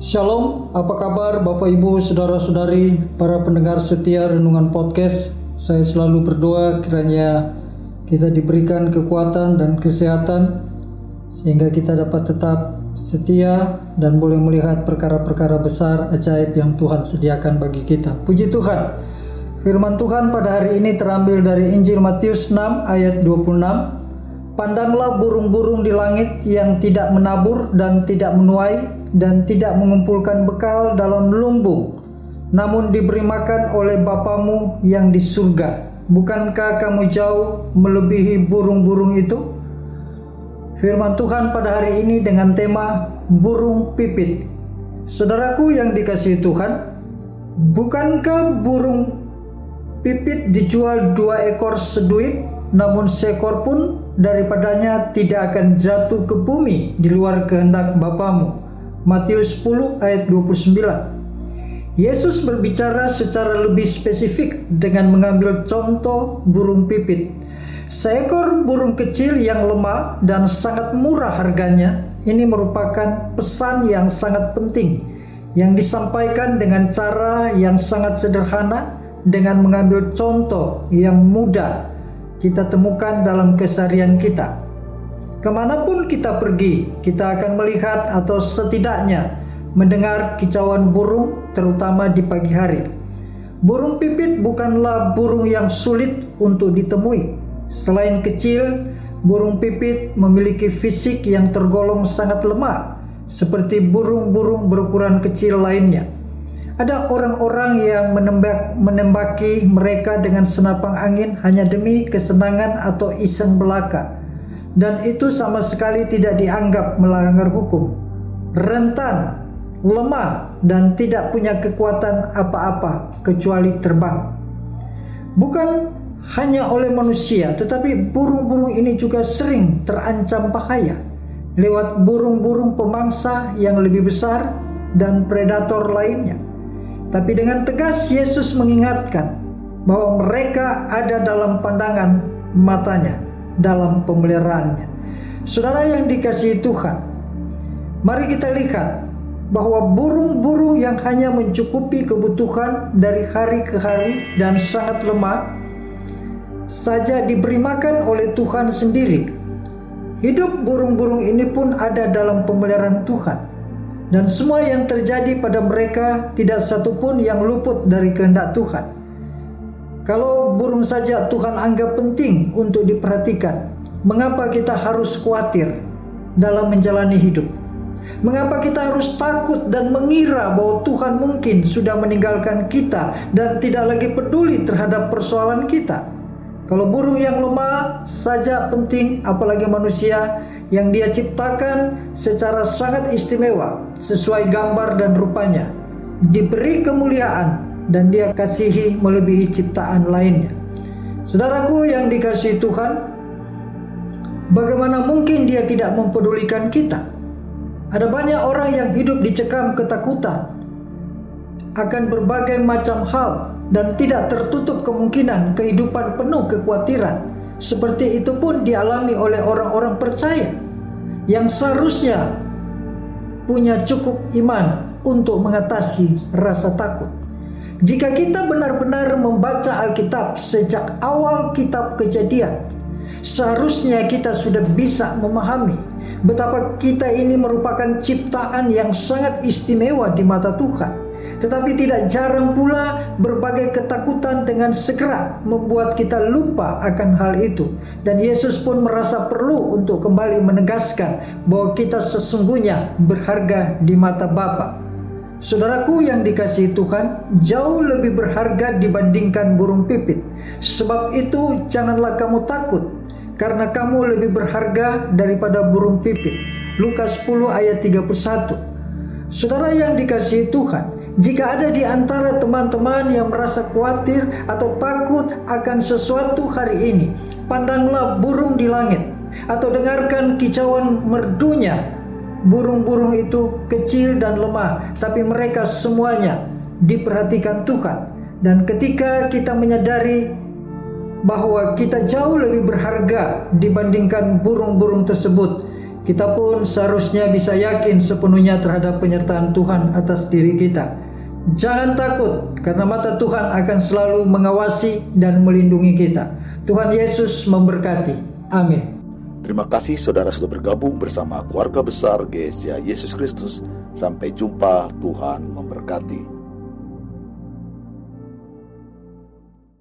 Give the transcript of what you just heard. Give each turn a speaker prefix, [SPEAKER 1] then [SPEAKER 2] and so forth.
[SPEAKER 1] Shalom, apa kabar Bapak Ibu, Saudara-saudari, para pendengar setia Renungan Podcast. Saya selalu berdoa kiranya kita diberikan kekuatan dan kesehatan sehingga kita dapat tetap setia dan boleh melihat perkara-perkara besar ajaib yang Tuhan sediakan bagi kita. Puji Tuhan. Firman Tuhan pada hari ini terambil dari Injil Matius 6 ayat 26. Pandanglah burung-burung di langit yang tidak menabur dan tidak menuai dan tidak mengumpulkan bekal dalam lumbung, namun diberi makan oleh Bapamu yang di surga. Bukankah kamu jauh melebihi burung-burung itu? Firman Tuhan pada hari ini dengan tema burung pipit. Saudaraku yang dikasihi Tuhan, bukankah burung pipit dijual dua ekor seduit, namun seekor pun daripadanya tidak akan jatuh ke bumi di luar kehendak Bapamu. Matius 10 ayat 29. Yesus berbicara secara lebih spesifik dengan mengambil contoh burung pipit. Seekor burung kecil yang lemah dan sangat murah harganya, ini merupakan pesan yang sangat penting yang disampaikan dengan cara yang sangat sederhana dengan mengambil contoh yang mudah kita temukan dalam keseharian kita. Ke mana pun kita pergi, kita akan melihat atau setidaknya mendengar kicauan burung, terutama di pagi hari. Burung pipit bukanlah burung yang sulit untuk ditemui. Selain kecil, burung pipit memiliki fisik yang tergolong sangat lemah, seperti burung-burung berukuran kecil lainnya. Ada orang-orang yang menembak, menembaki mereka dengan senapang angin hanya demi kesenangan atau iseng belaka dan itu sama sekali tidak dianggap melanggar hukum. Rentan, lemah, dan tidak punya kekuatan apa-apa kecuali terbang. Bukan hanya oleh manusia, tetapi burung-burung ini juga sering terancam bahaya lewat burung-burung pemangsa yang lebih besar dan predator lainnya. Tapi dengan tegas Yesus mengingatkan bahwa mereka ada dalam pandangan matanya dalam pemeliharaannya. Saudara yang dikasihi Tuhan, mari kita lihat bahwa burung-burung yang hanya mencukupi kebutuhan dari hari ke hari dan sangat lemah saja diberi makan oleh Tuhan sendiri. Hidup burung-burung ini pun ada dalam pemeliharaan Tuhan. Dan semua yang terjadi pada mereka tidak satupun yang luput dari kehendak Tuhan. Kalau burung saja Tuhan anggap penting untuk diperhatikan, mengapa kita harus khawatir dalam menjalani hidup? Mengapa kita harus takut dan mengira bahwa Tuhan mungkin sudah meninggalkan kita dan tidak lagi peduli terhadap persoalan kita? Kalau burung yang lemah saja penting, apalagi manusia yang dia ciptakan secara sangat istimewa, sesuai gambar dan rupanya, diberi kemuliaan dan dia kasihi melebihi ciptaan lainnya. Saudaraku yang dikasihi Tuhan, bagaimana mungkin dia tidak mempedulikan kita? Ada banyak orang yang hidup dicekam ketakutan akan berbagai macam hal dan tidak tertutup kemungkinan kehidupan penuh kekhawatiran. Seperti itu pun dialami oleh orang-orang percaya yang seharusnya punya cukup iman untuk mengatasi rasa takut. Jika kita benar-benar membaca Alkitab sejak awal kitab Kejadian, seharusnya kita sudah bisa memahami betapa kita ini merupakan ciptaan yang sangat istimewa di mata Tuhan. Tetapi tidak jarang pula berbagai ketakutan dengan segera membuat kita lupa akan hal itu. Dan Yesus pun merasa perlu untuk kembali menegaskan bahwa kita sesungguhnya berharga di mata Bapa. Saudaraku yang dikasihi Tuhan, jauh lebih berharga dibandingkan burung pipit. Sebab itu janganlah kamu takut, karena kamu lebih berharga daripada burung pipit. Lukas 10 ayat 31. Saudara yang dikasihi Tuhan, jika ada di antara teman-teman yang merasa khawatir atau takut akan sesuatu hari ini, pandanglah burung di langit atau dengarkan kicauan merdunya burung-burung itu kecil dan lemah, tapi mereka semuanya diperhatikan Tuhan. Dan ketika kita menyadari bahwa kita jauh lebih berharga dibandingkan burung-burung tersebut, kita pun seharusnya bisa yakin sepenuhnya terhadap penyertaan Tuhan atas diri kita. Jangan takut, karena mata Tuhan akan selalu mengawasi dan melindungi kita. Tuhan Yesus memberkati. Amin.
[SPEAKER 2] Terima kasih saudara sudah bergabung bersama keluarga besar GSJ Yesus Kristus. Sampai jumpa, Tuhan memberkati.